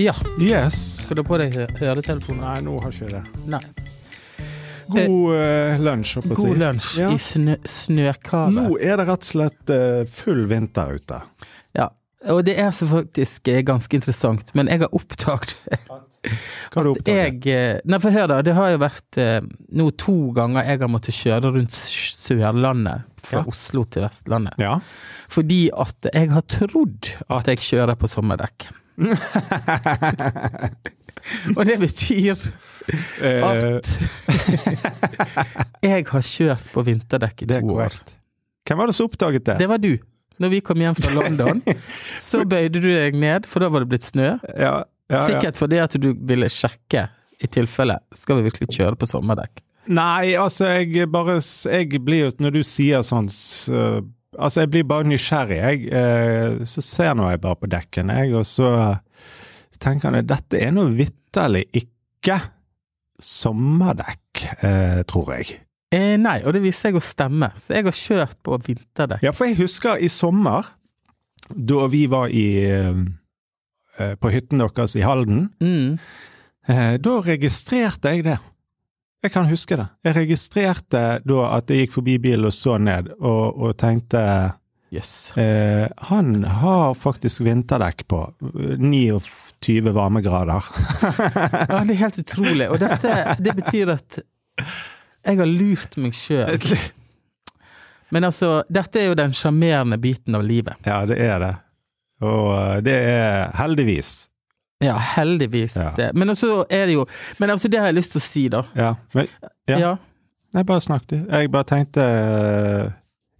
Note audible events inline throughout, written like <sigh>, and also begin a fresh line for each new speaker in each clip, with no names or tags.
Ja.
Yes.
Skal du ha på deg hø- høretelefoner?
Nei, nå har ikke jeg det.
Nei.
God eh, lunsj, holdt på å si.
God lunsj
Ja.
i snø, snøkavet.
Nå er det rett og slett eh, full vinter ute.
Ja. Og det er så faktisk eh, ganske interessant, men jeg har oppdaget <laughs>
Hva har du oppdaget?
jeg eh, Nei, for hør da, det har jo vært eh, nå to ganger jeg har måttet kjøre rundt Sørlandet fra
Ja.
Oslo til Vestlandet.
Ja.
Fordi at jeg har trodd at jeg kjører på sommerdekk. <laughs> Og det betyr
Eh,
at <laughs> jeg har kjørt på vinterdekk i to år.
Hvem var det som oppdaget det?
Det var du. Når vi kom hjem fra <laughs> London, så bøyde du deg ned, for da var det blitt snø.
Ja, ja.
Sikkert fordi at du ville sjekke i tilfelle skal vi virkelig kjøre på sommerdekk.
Nei, altså, jeg bare Jeg blir jo Når du sier sånn så, Altså, jeg blir bare nysgjerrig, jeg. Eh, så ser nå jeg bare på dekken, jeg, og så tenker jeg dette er nå vitterlig ikke sommerdekk, eh, tror jeg.
Eh, nei, og det viser jeg å stemme, så jeg har kjørt på vinterdekk.
Ja, for jeg husker i sommer, da vi var i eh, på hytten deres i Halden,
Mm.
da registrerte jeg det. Jeg kan huske det. Jeg registrerte da at jeg gikk forbi bilen og så ned, og, og tenkte
Yes.
eh, Han har faktisk vinterdekk på. 29 varmegrader.
Ja, det er helt utrolig. Og dette, det betyr at jeg har lurt meg sjøl. Men altså, dette er jo den sjarmerende biten av livet.
Ja, det er det. Og eh, det er heldigvis.
Ja, heldigvis.
Ja.
Men så er det jo Men altså, det har jeg lyst til å si, da.
Ja. Men Ja.
Ja.
Nei, bare snakk, du. Jeg bare tenkte eh,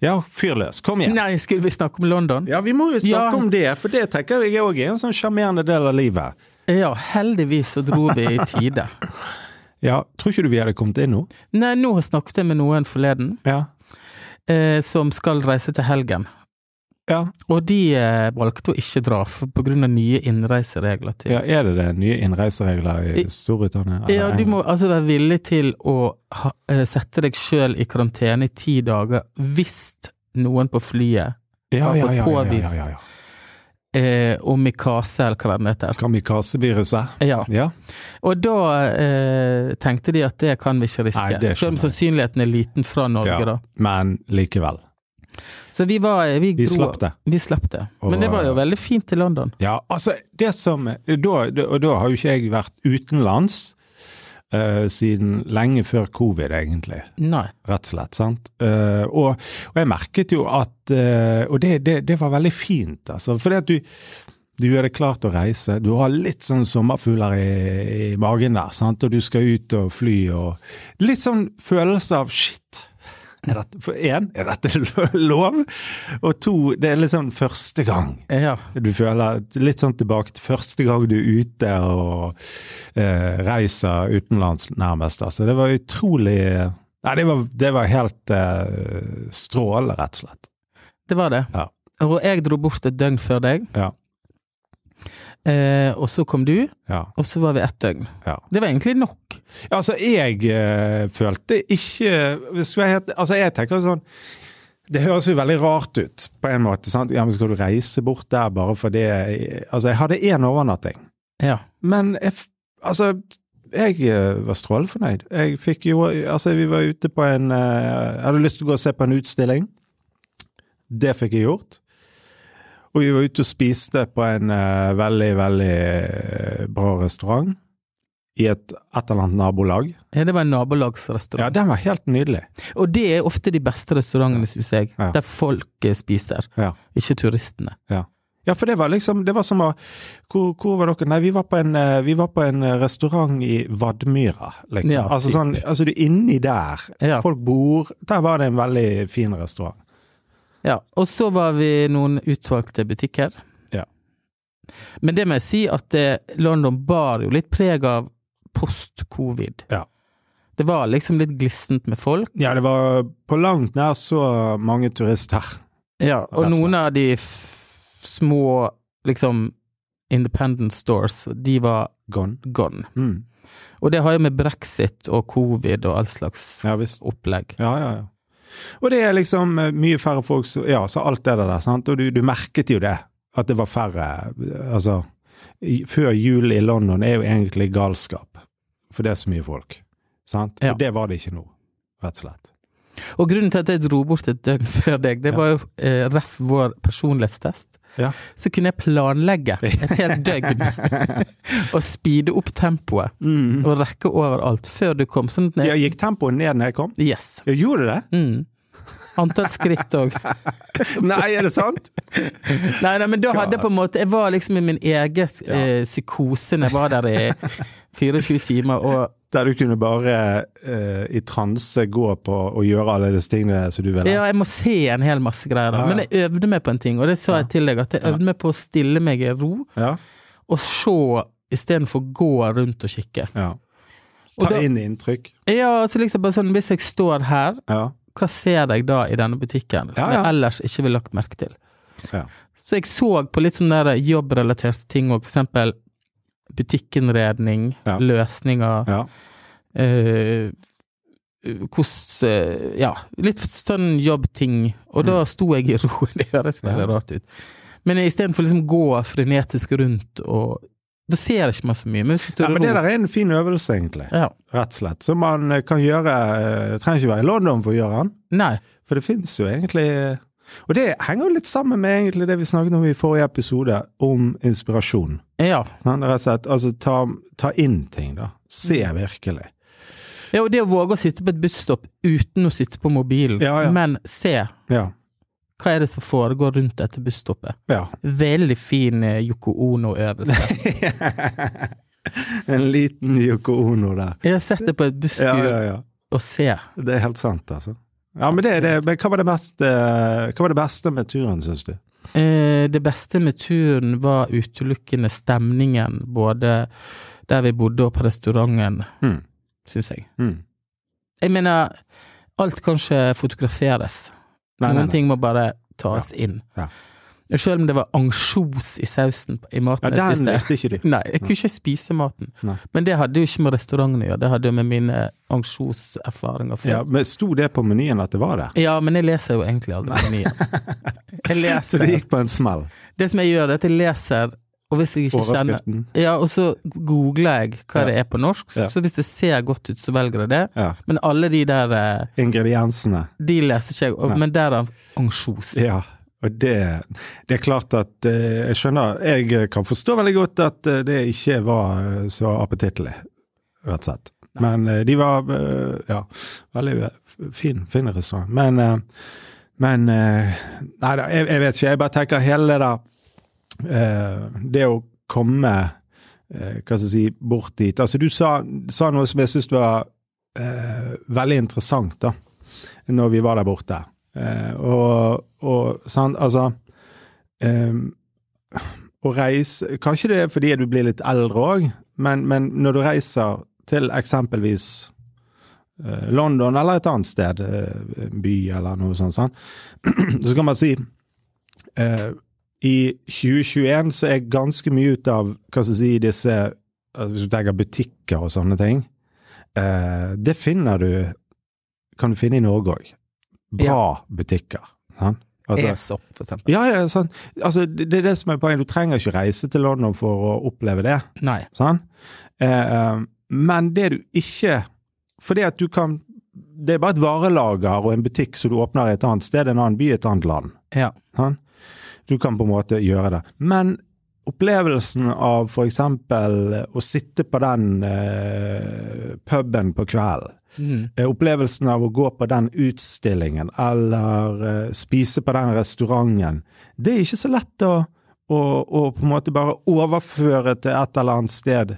Ja, fyr løs. Kom igjen.
Nei, skulle vi snakke om London?
Ja, vi må jo snakke
Ja.
om det, for det tenker jeg òg er en sånn sjarmerende del av livet.
Ja, heldigvis så dro vi i tide. <laughs>
Ja, tror ikke du vi hadde kommet inn nå?
Nei, nå snakket jeg med noen forleden
Ja.
eh, som skal reise til helgen.
Ja.
Og de eh, valgte å ikke dra på grunn av nye innreiseregler til
ja, er det det nye innreiseregler i Storbritannia?
Ja, du må altså være villig til å ha, eh, sette deg sjøl i karantene i ti dager hvis noen på flyet
ja,
har fått
ja,
påvist.
ja,
eh, omikase, eller hva det heter.
Kamikazeviruset?
Ja.
Ja.
Og da eh, tenkte de at det kan vi ikke riske. Selv om sannsynligheten er liten fra Norge, da.
Men likevel.
Så vi var Vi,
Vi slapp det.
Vi slapp det. Men det var jo veldig fint i London.
Ja, altså, det som da- Og da har jo ikke jeg vært utenlands Uh, siden lenge før covid, egentlig.
Nei.
rett og slett. sant? Uh, og, og jeg merket jo at uh, Og det, det, det var veldig fint, altså. Fordi at du, du gjør det klart å reise. Du har litt sånn sommerfugler i, i magen der, sant? og du skal ut og fly og Litt sånn følelse av shit. Er dette, for én, er dette lov? Og to, det er liksom første gang.
Ja.
Du føler litt sånn tilbake til første gang du er ute og eh, reiser utenlands, nærmest. Altså, det var utrolig Nei, det var, det var helt eh, strålende, rett og slett.
Det var det.
Ja.
Og jeg dro bort et døgn før deg,
Ja.
Eh, og så kom du,
ja,
og så var vi ett døgn.
ja.
Det var egentlig nok.
Altså, jeg eh, følte ikke jeg, Altså, jeg tenker sånn Det høres jo veldig rart ut, på en måte. sant? Ja, men Skal du reise bort der bare fordi Altså, jeg hadde én overnatting.
Ja.
Men jeg, altså, jeg eh, var strålfornøyd. Jeg fikk jo Altså, vi var ute på en eh, Jeg hadde lyst til å gå og se på en utstilling. Det fikk jeg gjort. Og vi var ute og spiste på en uh, veldig, veldig eh, bra restaurant. I et, et eller annet nabolag.
Ja, Det var en nabolagsrestaurant.
Ja, den var helt nydelig.
Og det er ofte de beste restaurantene, syns jeg,
Ja.
der folk eh, spiser,
Ja.
ikke turistene.
Ja. Ja, for det var liksom Det var som å Hvor, hvor var dere? Nei, vi var på en, vi var på en restaurant i Vadmyra, liksom. Altså sånn Altså, du er inni der. Folk bor Der var det en veldig fin restaurant.
Ja, og så var vi noen utvalgte butikker.
Ja.
Men det må jeg si at eh, London bar jo litt preg av post-covid.
Ja.
Det var liksom litt glissent med folk.
Ja, det var på langt nær så mange turister.
Ja, og noen av de små liksom independent stores, de var
Gone.
gone.
Mm.
Og det har jo med brexit og covid og all slags
Ja
opplegg.
Ja, ja, ja. Og det er liksom eh, mye færre folk som Ja, så alt det der, sant. Og du, du merket jo det. At det var færre. Altså før jul i London er jo egentlig galskap. For det er så mye folk. Sant?
Ja.
Og det var det ikke nå, rett og slett.
Og grunnen til at jeg dro bort et døgn <laughs> før deg, det var jo eh, ref vår personlighetstest.
Ja.
Så kunne jeg planlegge <laughs> et helt døgn <laughs> og speede opp tempoet og rekke overalt før du kom. Sånn jeg...
Ja, gikk tempoet ned når jeg kom?
Yes.
Jeg gjorde det?
Mm. Antall skritt òg. <laughs>
Nei, er det sant?
Nei, nei, men da hadde jeg på en måte Jeg var liksom i min egen eh, psykose når jeg var der i 24 timer, og
Der du kunne bare uh, i transe gå på og gjøre alle disse tingene som du ville?
Ja, jeg må se en hel masse greier. da. Men jeg øvde meg på en ting, og det sa jeg til deg, at jeg øvde meg på å stille meg i ro
Ja.
og se istedenfor gå rundt og kikke.
ja.
Og
Ta
da-
inn inntrykk.
Ja, altså liksom bare sånn, Hvis jeg står her,
Ja.
Hva ser jeg da i denne butikken som jeg ellers ikke ville lagt merke til?
Ja.
Så jeg så på litt sånne jobbrelaterte ting òg, for eksempel butikkinnredning, løsninger
ja.
eh, hvordan eh, Ja, litt sånn jobbting. Og da sto jeg i ro. <laughs> Det høres veldig
Mm.
Rart ut. Men istedenfor liksom gå frenetisk rundt og Da ser ikke man så mye. Men hvis du
ja men det der er en fin øvelse, egentlig.
ja.
Rett og slett. Som man eh, kan gjøre eh, Trenger ikke være i London for å gjøre den.
Nei.
For det finnes jo egentlig Og det henger jo litt sammen med egentlig det vi snakket om i forrige episode, om inspirasjon.
Ja.
Ja, Rett og slett, altså ta, ta inn ting, da. Se
Mm.
virkelig.
ja. Og det å våge å sitte på et busstopp uten å sitte på mobilen,
Ja, ja.
men se
Ja.
Hva er det som foregår rundt dette busstoppet.
ja.
Veldig fin eh, Yoko Ono-øvelse. <laughs>
En liten Yoko Ono der.
Jeg har sett det på et busskur
Ja, ja,
og ser.
Det er helt sant, altså. Ja, men, det, det, men hva, var det beste, hva var det beste med turen, syns du?
Eh, det beste med turen var utelukkende stemningen, både der vi bodde og på restauranten,
Mm.
syns jeg.
Mm.
Jeg mener, alt kan ikke fotograferes.
Nei, nei,
Noen
nei.
ting må bare tas inn.
Ja.
Selv om det var ansjos i sausen i
Ja,
maten jeg
den
spiste.
likte ikke de.
Nei, jeg kunne ikke spise maten.
Nei.
Men det hadde jo ikke med restauranten å gjøre, det hadde jo med mine ansjoserfaringer før.
Ja, men Sto det på menyen at det var det?
Ja, men jeg leser jo egentlig aldri menyen. Jeg <laughs>
Så det gikk på en smell?
Det som jeg gjør, er at jeg leser, og hvis jeg ikke kjenner Ja, og så googler jeg hva
Ja.
det er på norsk,
Ja.
så hvis det ser godt ut, så velger jeg det.
Ja.
Men alle de der, eh,
Ingrediensene?
de leser ikke jeg, og- men der er ansjos.
Ja. Og det, det er klart at eh, Jeg skjønner Jeg kan forstå veldig godt at eh, det ikke var eh, så appetittlig, rett og slett. Men eh, de var eh, ja, veldig fin, fin restaurant. Men, men Nei da, jeg, jeg vet ikke. Jeg bare tenker hele det der Det å komme eh, Hva skal jeg si bort dit Altså, du sa, sa noe som jeg syns var eh, veldig interessant, da, når vi var der borte. Eh, og, og sant, altså eh, Å reise Kanskje det er fordi du blir litt eldre òg, men, men når du reiser til eksempelvis eh, London eller et annet sted, eh, by eller noe sånt, sånn <clears throat> så kan man si eh, I 2021 så er ganske mye ut av hva skal jeg si, disse altså Hvis du tenker butikker og sånne ting, eh, det finner du Kan du finne i Norge òg. Bra butikker. Sant? Altså,
ESOP, for eksempel.
ja, ja, sånn. altså, det, det er det som er poenget. Du trenger ikke reise til London for å oppleve det.
Nei.
Sånn? Eh, eh, men det du ikke Fordi at du kan Det er bare et varelager og en butikk som du åpner i et annet sted, en annen by, et annet land.
Ja.
Sant? Du kan på en måte gjøre det. Men opplevelsen av eksempel å sitte på den eh, puben på kvelden,
Mm.
Eh, Opplevelsen av å gå på den utstillingen eller eh, spise på den restauranten, det er ikke så lett å, å, å på en måte bare overføre til et eller annet sted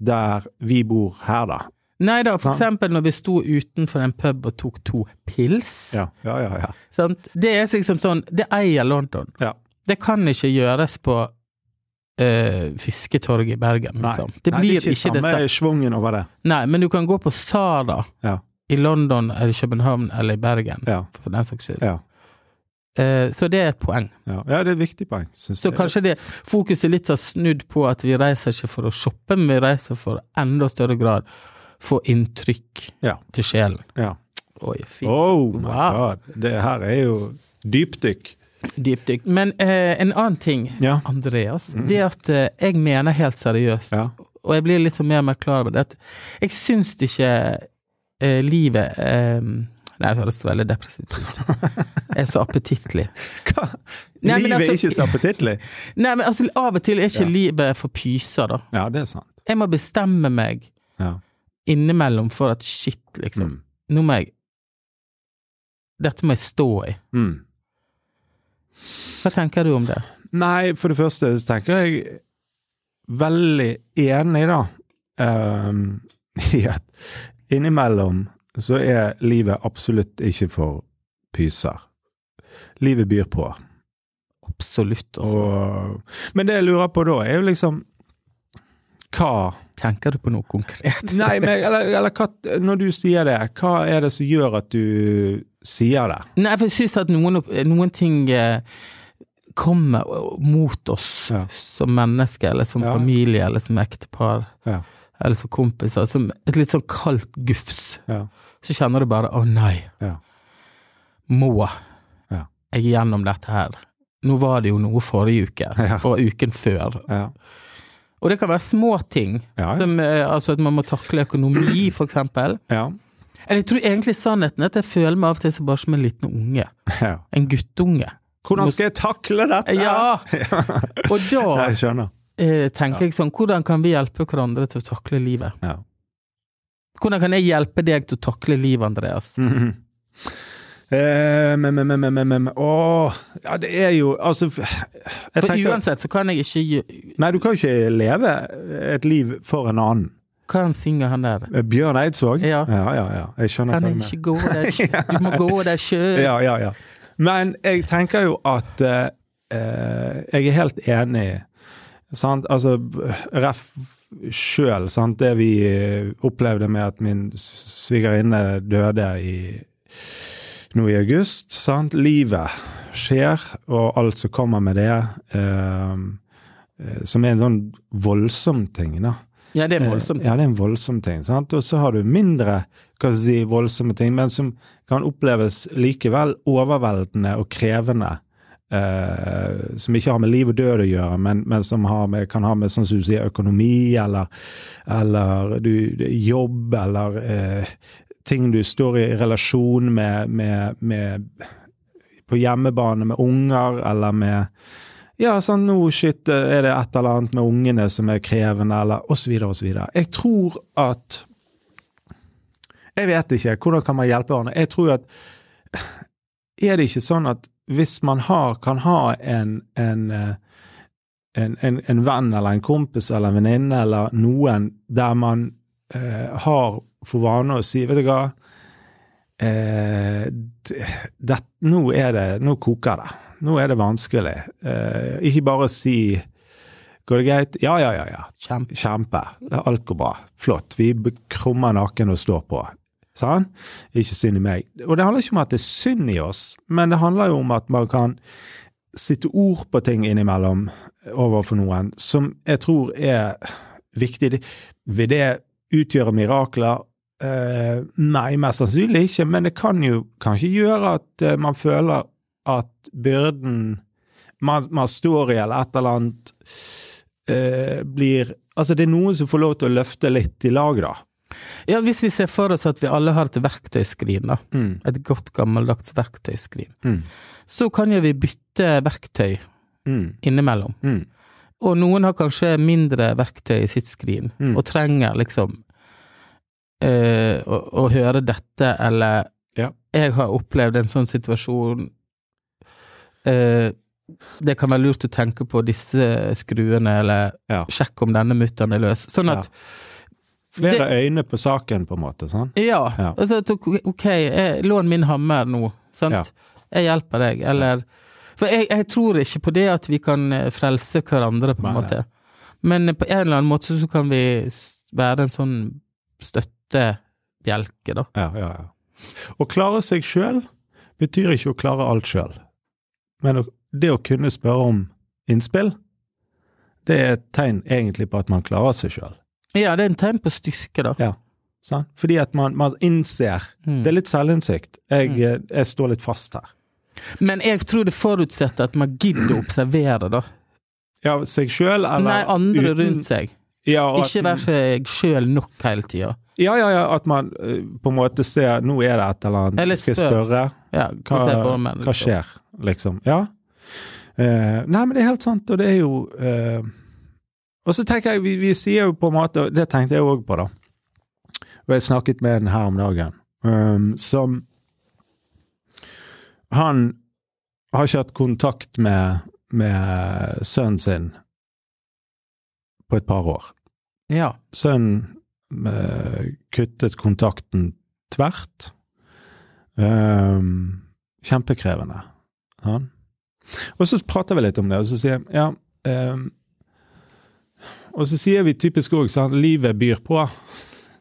der vi bor her, da.
Nei da, for
Sant.
eksempel når vi sto utenfor en pub og tok to pils.
Ja, ja, ja. ja.
Det er liksom sånn Det eier London.
ja.
Det kan ikke gjøres på Uh, Fisketorget i Bergen,
Nei.
liksom. Det
Nei,
blir
det er
ikke det
samme schwungen over det.
Nei, men du kan gå på Sara
Ja,
i London eller København eller i Bergen,
ja,
for den saks skyld.
ja.
Eh, så det er et poeng.
ja. ja det er et viktig poeng, så
Så kanskje det fokuset litt har snudd på at vi reiser ikke for å shoppe, men vi reiser for enda større grad få inntrykk til sjelen.
Ja.
Oi, fint.
Oh my
Wow.
god. Det her er jo dypdykk.
Dypdykk. Men eh, en annen ting,
Ja.
Andreas, det er at eh, jeg mener helt seriøst,
Ja.
og jeg blir liksom mer og mer klar over det, at jeg syns ikke eh, livet eh, Nei, det høres veldig depressivt ut. <laughs> Er så appetittlig.
Hva?
Nei,
Livet
altså-
er ikke så appetittlig.
Nei, men altså, av og til er ikke
Ja.
livet for pyser, da.
Ja, det er sant.
Jeg må bestemme meg
Ja.
innimellom for at shit, liksom.
Mm.
Nå må jeg Dette må jeg stå i.
Mm.
Hva tenker du om det?
Nei, for det første så tenker jeg veldig enig, da, um, <laughs> i at innimellom så er livet absolutt ikke for pyser. Livet byr på.
Absolutt, altså.
Og, men det jeg lurer på da, er jo liksom hva
Tenker du på noe konkret?
Nei, men eller, eller hva, når du sier det, hva er det som gjør at du sier det?
Nei, for jeg syns at noen, noen ting eh, kommer mot oss
Ja.
som mennesker, eller som
Ja.
familie, eller som ektepar,
Ja.
eller som kompiser, som et litt sånn kaldt gufs. Så kjenner du bare 'å nei,
Ja.
må
Ja.
jeg gjennom dette her'? Nå var det jo noe forrige uke, og uken før. Og det kan være små ting,
Ja.
som, eh, altså at man må takle økonomi, for eksempel.
Ja.
Eller jeg tror egentlig sannheten er at jeg føler meg av og til bare som en liten unge.
ja.
En guttunge.
Hvordan skal jeg takle dette?
Ja! <laughs> Og da
Jeg
eh, tenker jeg sånn, hvordan kan vi hjelpe hverandre til å takle livet?
Ja.
Hvordan kan jeg hjelpe deg til å takle livet, Andreas?
Mm Eh, men, men, men, men, men, men ja, det er jo Altså
For uansett så kan jeg ikke
Nei, du kan jo ikke leve et liv for en annen.
Hva han synger han der?
Eh, Bjørn Eidsvåg?
Ja.
ja, ja. ja. Jeg skjønner
Kan ikke gå der <laughs> Du må gå der sjøl.
Ja, ja, ja. Men jeg tenker jo at eh, eh, Jeg er helt enig. Sant? Altså, ref sjøl, sant. Det vi eh, opplevde med at min svigerinne døde i nå i august. Sant? Livet skjer, og alt som kommer med det. eh, eh, som er en sånn voldsom ting, da.
Ja, det er voldsomt.
Ja, det er en voldsom ting. sant? Og så har du mindre hva skal si, voldsomme ting, men som kan oppleves likevel overveldende og krevende. Eh, som ikke har med liv og død å gjøre, men, men som har med, kan ha med sånn som du sier, økonomi eller, eller du, jobb eller eh, ting du står i relasjon med, med, med på hjemmebane med unger, eller med ja, sånn nå shit, er det et eller annet med ungene som er krevende, eller så videre. Jeg tror at Jeg vet ikke, hvordan kan man hjelpe hverandre? Jeg tror at Er det ikke sånn at hvis man har, kan ha en, en, eh, en, en, en venn eller en kompis eller en venninne eller noen der man eh, har for vane å si, vet du hva eh, det, nå det Nå koker det. Nå er det vanskelig. Eh, ikke bare si Går det greit? Ja, ja, ja. ja.
Kjempe.
Kjempe. Alt går bra. Flott. Vi krummer naken og står på. Sånn? Ikke synd i meg. Og det handler ikke om at det er synd i oss, men det handler jo om at man kan sitte ord på ting innimellom overfor noen som jeg tror er viktig. Vil det utgjøre mirakler? Eh, nei, mest sannsynlig ikke, men det kan jo kanskje gjøre at uh, man føler at byrden man, man står i, eller et eller annet, uh, blir Altså, det er noen som får lov til å løfte litt i lag, da.
Ja, hvis vi ser for oss at vi alle har et verktøyskrin, da.
Mm.
Et godt gammeldags verktøyskrin.
Mm.
Så kan jo vi bytte verktøy
Mm.
innimellom.
Mm.
Og noen har kanskje mindre verktøy i sitt skrin,
Mm.
og trenger liksom å, å høre dette, eller
Ja.
Jeg har opplevd en sånn situasjon eh, Det kan være lurt å tenke på disse skruene, eller
Ja.
sjekke om denne mutteren er løs. Sånn at
Flere øyne på saken, på en måte. sant?
Ja.
Ja.
Altså, ok, jeg, lån min hammer nå, sant.
Ja.
Jeg hjelper deg, eller For jeg, jeg tror ikke på det at vi kan eh, frelse hverandre, på en
Nei,
måte. Men på en eller annen måte så kan vi være en sånn støttebjelke, da.
Ja, ja, ja. Å klare seg sjøl betyr ikke å klare alt sjøl. Men det å kunne spørre om innspill, det er et tegn egentlig på at man klarer seg sjøl.
Ja, det er en tegn på styrke, da.
Ja. Sant? Fordi at man, man innser
Mm.
Det er litt selvinnsikt. Jeg, mm. jeg står litt fast her.
Men jeg tror det forutsetter at man gidder å observere, da.
Ja, seg sjøl, eller
Nei, andre
uten-
rundt seg.
Ja,
Ikke være seg sjøl nok hele tida.
Ja, ja, ja, at man eh, på en måte ser Nå er det et eller annet.
Eller
Skal jeg spørre?
Ja,
Hva,
meg,
hva
liksom.
skjer, liksom? Ja. Uh, nei, men det er helt sant, og det er jo uh, Og så tenker jeg, vi, vi sier jo på en måte, og det tenkte jeg òg på, da. Og jeg snakket med den her om dagen, um, som Han har ikke hatt kontakt med, med sønnen sin på et par år.
Ja.
Sønnen kuttet kontakten tvert. Ehm, kjempekrevende. Ja. Og så prater vi litt om det, og så sier jeg ja ehm, Og så sier vi typisk òg sånn livet byr på.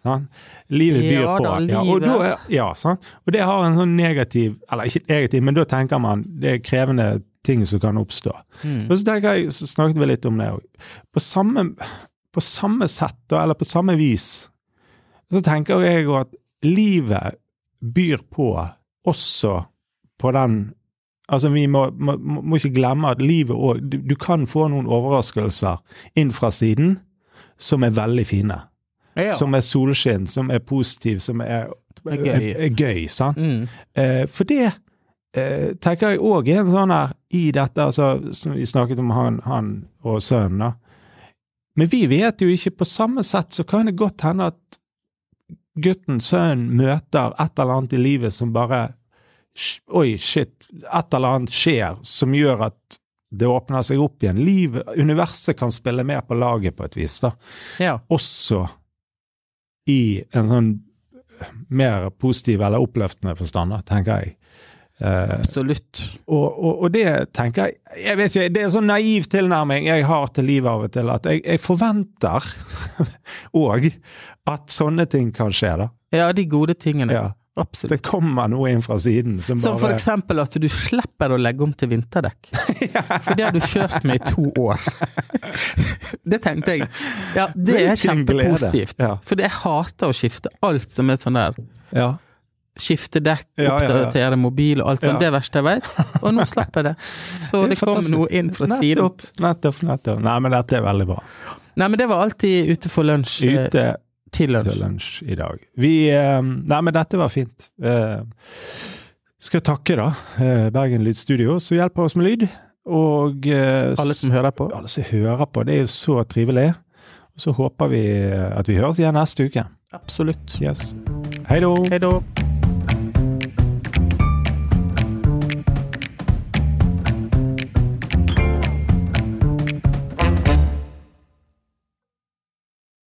Sånn. Livet byr
Ja
på.
da,
Ja, og, da ja, sånn. og det har en sånn negativ Eller ikke negativ, men da tenker man det er krevende ting som kan oppstå.
Mm.
Og så tenker jeg, så snakket vi litt om det òg. På samme, på samme sett, eller på samme vis, så tenker jeg at livet byr på også på den Altså, vi må, må, må ikke glemme at livet òg du, du kan få noen overraskelser inn fra siden som er veldig fine.
Ja.
Som er solskinn, som er positiv, som er,
Er gøy.
er, er gøy?
Mm.
Eh, for det eh, tenker jeg òg er en sånn her i dette, altså, som vi snakket om han, han og sønnen, da. Men vi vet jo ikke på samme sett, så kan det godt hende at gutten, sønnen, møter et eller annet i livet som bare Oi, shit, et eller annet skjer som gjør at det åpner seg opp igjen. Livet, universet kan spille med på laget på et vis, da
ja.
også i en sånn mer positiv eller oppløftende forstand, tenker jeg. Eh,
Absolutt.
Og, og, og det tenker jeg Jeg vet ikke, Det er en sånn naiv tilnærming jeg har til livet av og til, at jeg, jeg forventer <laughs> òg at sånne ting kan skje, da.
Ja, de gode tingene.
Ja.
Absolutt.
Det kommer noe inn fra siden som
Som for eksempel at du slipper å legge om til vinterdekk. <laughs> For det har du kjørt med i to år. <laughs> Det tenkte jeg. Ja, det er kjempepositivt. For jeg hater å skifte alt som er sånn der.
Ja.
Skifte dekk,
Ja, ja, ja.
mobil og alt sånt. Det er det verste jeg vet. Og nå slipper jeg det. Så det kom noe inn fra siden.
Nettopp, nettopp. Nei, men dette er veldig bra.
Nei, men det var alltid ute for lunsj. eh,
Ute
Til
til
lunsj.
lunsj i dag. Vi eh, Nei, men dette var fint. Eh, skal takke, da, Bergen Lydstudio, som hjelper oss med lyd. Og
Alle som hører på.
alle som hører på. Det er jo så trivelig. Og så håper vi at vi høres igjen neste uke.
Absolutt.
Yes.
Hei da.